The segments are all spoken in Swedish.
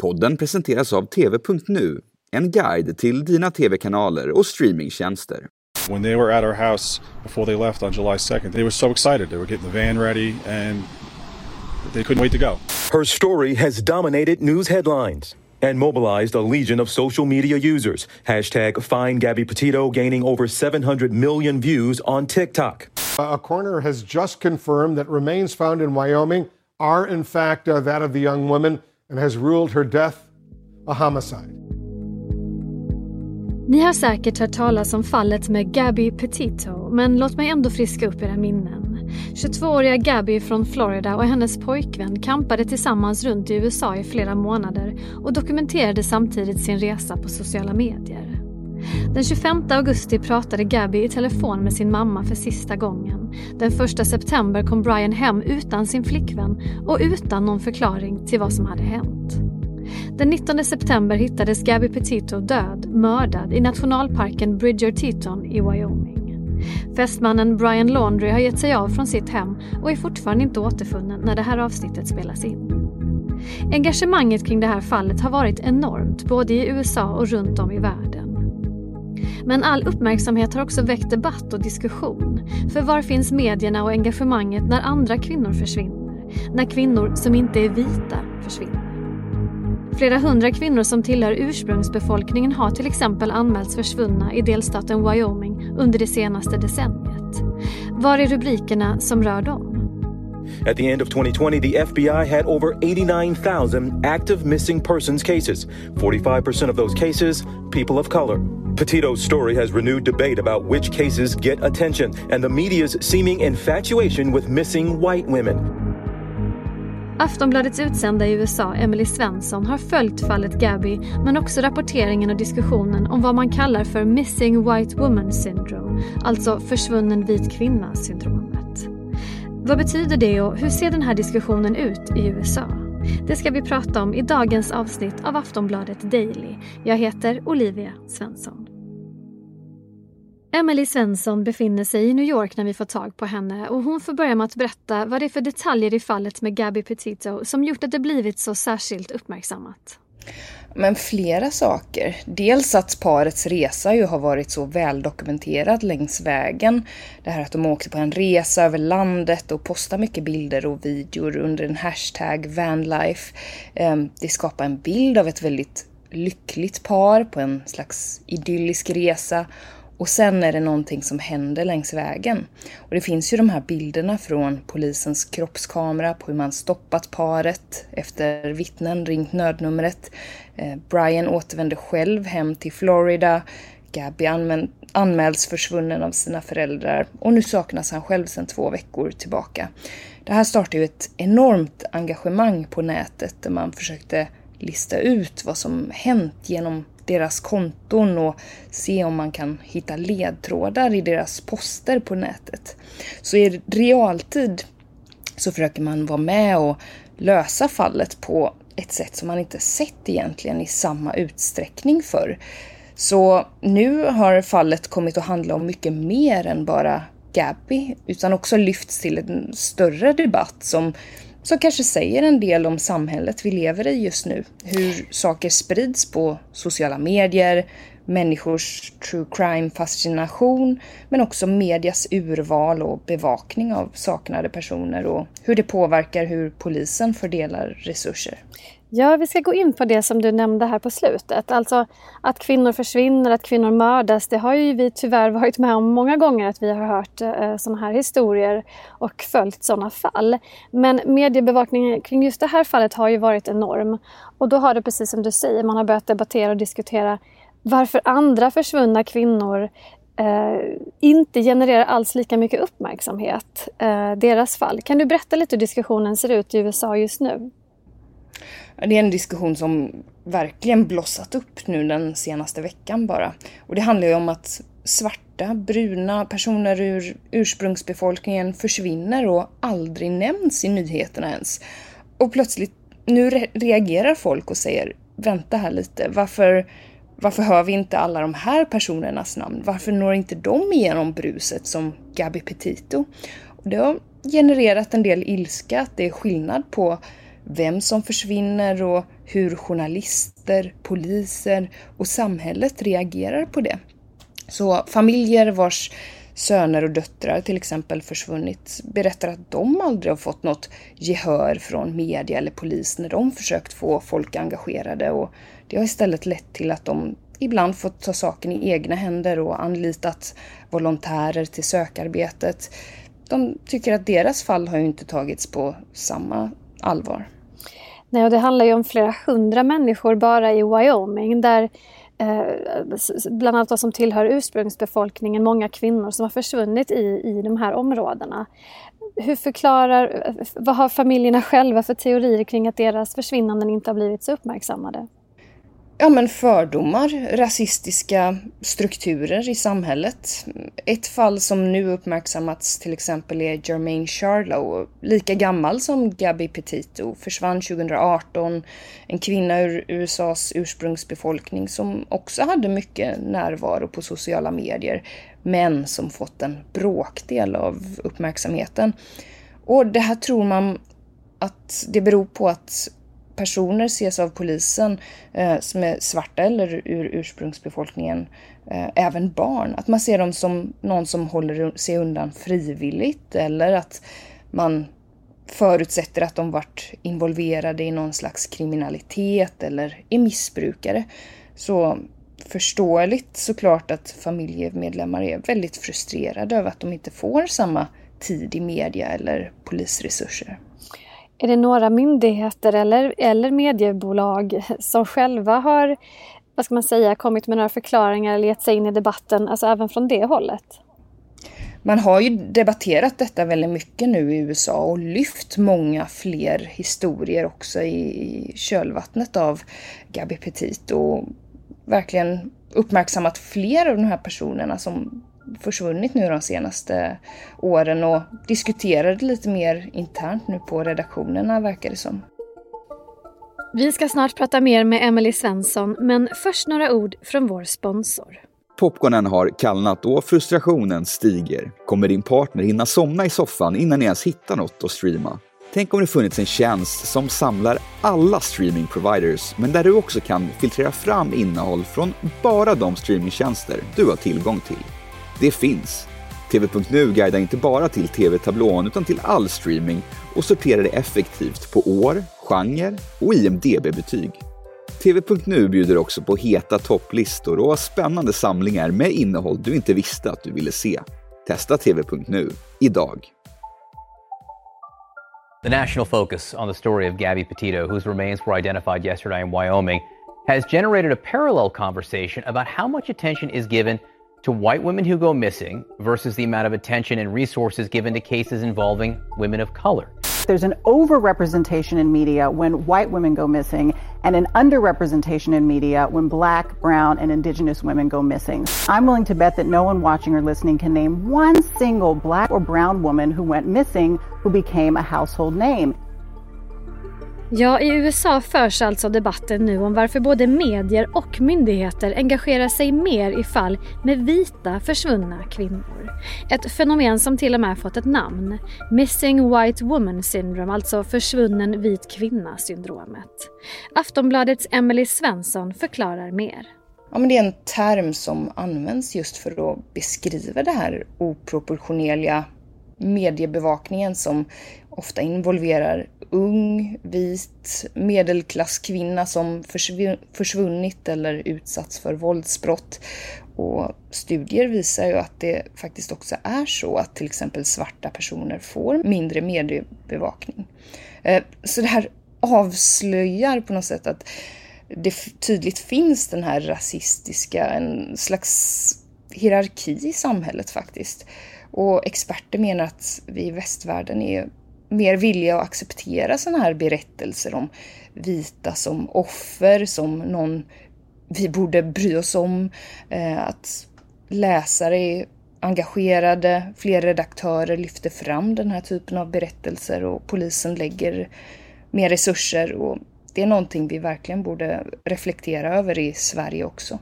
Podden presenteras av TV.nu, en guide till dina tv-kanaler och streamingtjänster. When they were at our house before they left on July 2nd, they were so excited. They were getting the van ready and they couldn't wait to go. Her story has dominated news headlines and mobilized a legion of social media users. Hashtag Find Gabby Petito gaining over 700 million views on TikTok. A coroner has just confirmed that remains found in Wyoming are in fact uh, that of the young woman and has ruled her death a homicide. Ni har säkert hört talas om fallet med Gabby Petito, men låt mig ändå friska upp era minnen. 22-åriga Gabby från Florida och hennes pojkvän kampade tillsammans runt i USA i flera månader och dokumenterade samtidigt sin resa på sociala medier. Den 25 augusti pratade Gabby i telefon med sin mamma för sista gången. Den 1 september kom Brian hem utan sin flickvän och utan någon förklaring till vad som hade hänt. Den 19 september hittades Gabby Petito död, mördad i nationalparken Bridger Teton i Wyoming. Fästmannen Brian Laundry har gett sig av från sitt hem och är fortfarande inte återfunnen när det här avsnittet spelas in. Engagemanget kring det här fallet har varit enormt, både i USA och runt om i världen. Men all uppmärksamhet har också väckt debatt och diskussion. För var finns medierna och engagemanget när andra kvinnor försvinner? När kvinnor som inte är vita försvinner? Flera hundra kvinnor som tillhör ursprungsbefolkningen har till exempel anmälts försvunna i delstaten Wyoming under det senaste decenniet. Var är rubrikerna som rör dem? At the end of 2020, the FBI had over 89,000 active missing persons cases. 45% of those cases, people of color. Petito's story has renewed debate about which cases get attention and the media's seeming infatuation with missing white women. Aftonbladets utsända i USA, Emily Svensson, har följt fallet Gabby men också rapporteringen och diskussionen om vad man kallar för Missing White Woman Syndrome, alltså försvunnen vit kvinna-syndromet. Vad betyder det och hur ser den här diskussionen ut i USA? Det ska vi prata om i dagens avsnitt av Aftonbladet Daily. Jag heter Olivia Svensson. Emily Svensson befinner sig i New York när vi får tag på henne och hon får börja med att berätta vad det är för detaljer i fallet med Gabby Petito som gjort att det blivit så särskilt uppmärksammat. Men flera saker. Dels att parets resa ju har varit så väldokumenterad längs vägen. Det här att de åkte på en resa över landet och postade mycket bilder och videor under en hashtag vanlife. Ehm, det skapar en bild av ett väldigt lyckligt par på en slags idyllisk resa och sen är det någonting som händer längs vägen. Och det finns ju de här bilderna från polisens kroppskamera på hur man stoppat paret efter vittnen ringt nödnumret. Eh, Brian återvänder själv hem till Florida. Gabby anmäls försvunnen av sina föräldrar och nu saknas han själv sedan två veckor tillbaka. Det här startade ju ett enormt engagemang på nätet där man försökte lista ut vad som hänt genom deras konton och se om man kan hitta ledtrådar i deras poster på nätet. Så i realtid så försöker man vara med och lösa fallet på ett sätt som man inte sett egentligen i samma utsträckning förr. Så nu har fallet kommit att handla om mycket mer än bara Gabby, utan också lyfts till en större debatt som som kanske säger en del om samhället vi lever i just nu. Hur saker sprids på sociala medier, människors true crime-fascination, men också medias urval och bevakning av saknade personer och hur det påverkar hur polisen fördelar resurser. Ja, vi ska gå in på det som du nämnde här på slutet. Alltså att kvinnor försvinner, att kvinnor mördas. Det har ju vi tyvärr varit med om många gånger att vi har hört eh, sådana här historier och följt sådana fall. Men mediebevakningen kring just det här fallet har ju varit enorm. Och då har det precis som du säger, man har börjat debattera och diskutera varför andra försvunna kvinnor eh, inte genererar alls lika mycket uppmärksamhet, eh, deras fall. Kan du berätta lite hur diskussionen ser ut i USA just nu? Det är en diskussion som verkligen blossat upp nu den senaste veckan bara. Och det handlar ju om att svarta, bruna personer ur ursprungsbefolkningen försvinner och aldrig nämns i nyheterna ens. Och plötsligt, nu re reagerar folk och säger vänta här lite, varför, varför hör vi inte alla de här personernas namn? Varför når inte de igenom bruset som Gabi Petito? Och det har genererat en del ilska att det är skillnad på vem som försvinner och hur journalister, poliser och samhället reagerar på det. Så familjer vars söner och döttrar till exempel försvunnit berättar att de aldrig har fått något gehör från media eller polis när de försökt få folk engagerade och det har istället lett till att de ibland fått ta saken i egna händer och anlitat volontärer till sökarbetet. De tycker att deras fall har ju inte tagits på samma allvar. Nej, och det handlar ju om flera hundra människor bara i Wyoming där eh, bland annat som tillhör ursprungsbefolkningen, många kvinnor som har försvunnit i, i de här områdena. Hur förklarar, eh, vad har familjerna själva för teorier kring att deras försvinnanden inte har blivit så uppmärksammade? Ja, men fördomar, rasistiska strukturer i samhället. Ett fall som nu uppmärksammats till exempel är Jermaine Charlow, lika gammal som Gabby Petito, försvann 2018. En kvinna ur USAs ursprungsbefolkning som också hade mycket närvaro på sociala medier, men som fått en bråkdel av uppmärksamheten. Och det här tror man att det beror på att personer ses av polisen eh, som är svarta eller ur ursprungsbefolkningen, eh, även barn. Att man ser dem som någon som håller sig undan frivilligt eller att man förutsätter att de varit involverade i någon slags kriminalitet eller är missbrukare. Så förståeligt såklart att familjemedlemmar är väldigt frustrerade över att de inte får samma tid i media eller polisresurser. Är det några myndigheter eller, eller mediebolag som själva har vad ska man säga, kommit med några förklaringar eller gett sig in i debatten, alltså även från det hållet? Man har ju debatterat detta väldigt mycket nu i USA och lyft många fler historier också i kölvattnet av Gabi Petit och verkligen uppmärksammat fler av de här personerna som försvunnit nu de senaste åren och diskuterade lite mer internt nu på redaktionerna verkar det som. Vi ska snart prata mer med Emily Svensson, men först några ord från vår sponsor. Popcornen har kallnat och frustrationen stiger. Kommer din partner hinna somna i soffan innan ni ens hittar något att streama? Tänk om det funnits en tjänst som samlar alla streamingproviders, men där du också kan filtrera fram innehåll från bara de streamingtjänster du har tillgång till. Det finns. TV.nu guidar inte bara till TV-tablån utan till all streaming och sorterar det effektivt på år, genre och IMDB-betyg. TV.nu bjuder också på heta topplistor och spännande samlingar med innehåll du inte visste att du ville se. Testa TV.nu idag. The national focus on the story of Gabby Petito, whose remains were identified yesterday in Wyoming, has generated a parallel conversation about how much attention is given to white women who go missing versus the amount of attention and resources given to cases involving women of color. There's an overrepresentation in media when white women go missing and an underrepresentation in media when black, brown, and indigenous women go missing. I'm willing to bet that no one watching or listening can name one single black or brown woman who went missing who became a household name. Ja, i USA förs alltså debatten nu om varför både medier och myndigheter engagerar sig mer i fall med vita försvunna kvinnor. Ett fenomen som till och med fått ett namn. Missing White Woman Syndrome, alltså försvunnen vit kvinna-syndromet. Aftonbladets Emily Svensson förklarar mer. Ja, men det är en term som används just för att beskriva det här oproportionerliga mediebevakningen som ofta involverar ung, vit, medelklasskvinna som försvunnit eller utsatts för våldsbrott. Och studier visar ju att det faktiskt också är så att till exempel svarta personer får mindre mediebevakning. Eh, så det här avslöjar på något sätt att det tydligt finns den här rasistiska, en slags hierarki i samhället faktiskt. Och experter menar att vi i västvärlden är mer vilja att acceptera sådana här berättelser om vita som offer, som någon vi borde bry oss om. Eh, att läsare är engagerade, fler redaktörer lyfter fram den här typen av berättelser och polisen lägger mer resurser. Och det är någonting vi verkligen borde reflektera över i Sverige också.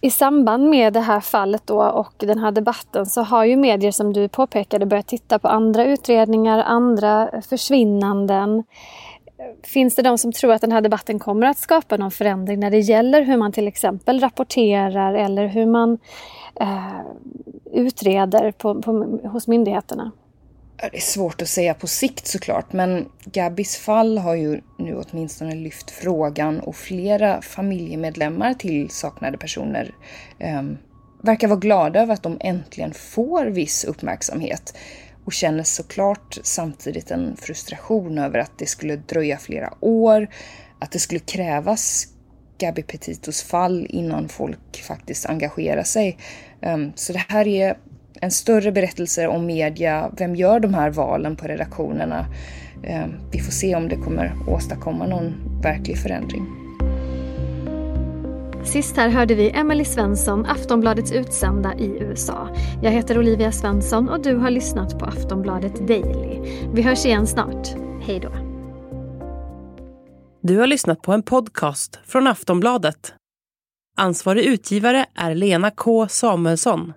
I samband med det här fallet då och den här debatten så har ju medier som du påpekade börjat titta på andra utredningar, andra eh, försvinnanden. finns det de som tror att den här debatten kommer att skapa någon förändring när det gäller hur man till exempel rapporterar eller hur man eh, utreder på, på, hos myndigheterna? Det är svårt att säga på sikt såklart, men Gabbys fall har ju nu åtminstone lyft frågan och flera familjemedlemmar till saknade personer eh, verkar vara glada över att de äntligen får viss uppmärksamhet och känner såklart samtidigt en frustration över att det skulle dröja flera år, att det skulle krävas Gabby Petitos fall innan folk faktiskt engagerar sig. Ehm, så det här är en större berättelse om media. Vem gör de här valen på redaktionerna? Ehm, vi får se om det kommer åstadkomma någon verklig förändring. Sist här hörde vi Emily Svensson, Aftonbladets utsända i USA. Jag heter Olivia Svensson och du har lyssnat på Aftonbladet Daily. Vi hörs igen snart. Hej då. Du har lyssnat på en podcast från Aftonbladet. Ansvarig utgivare är Lena K Samuelsson.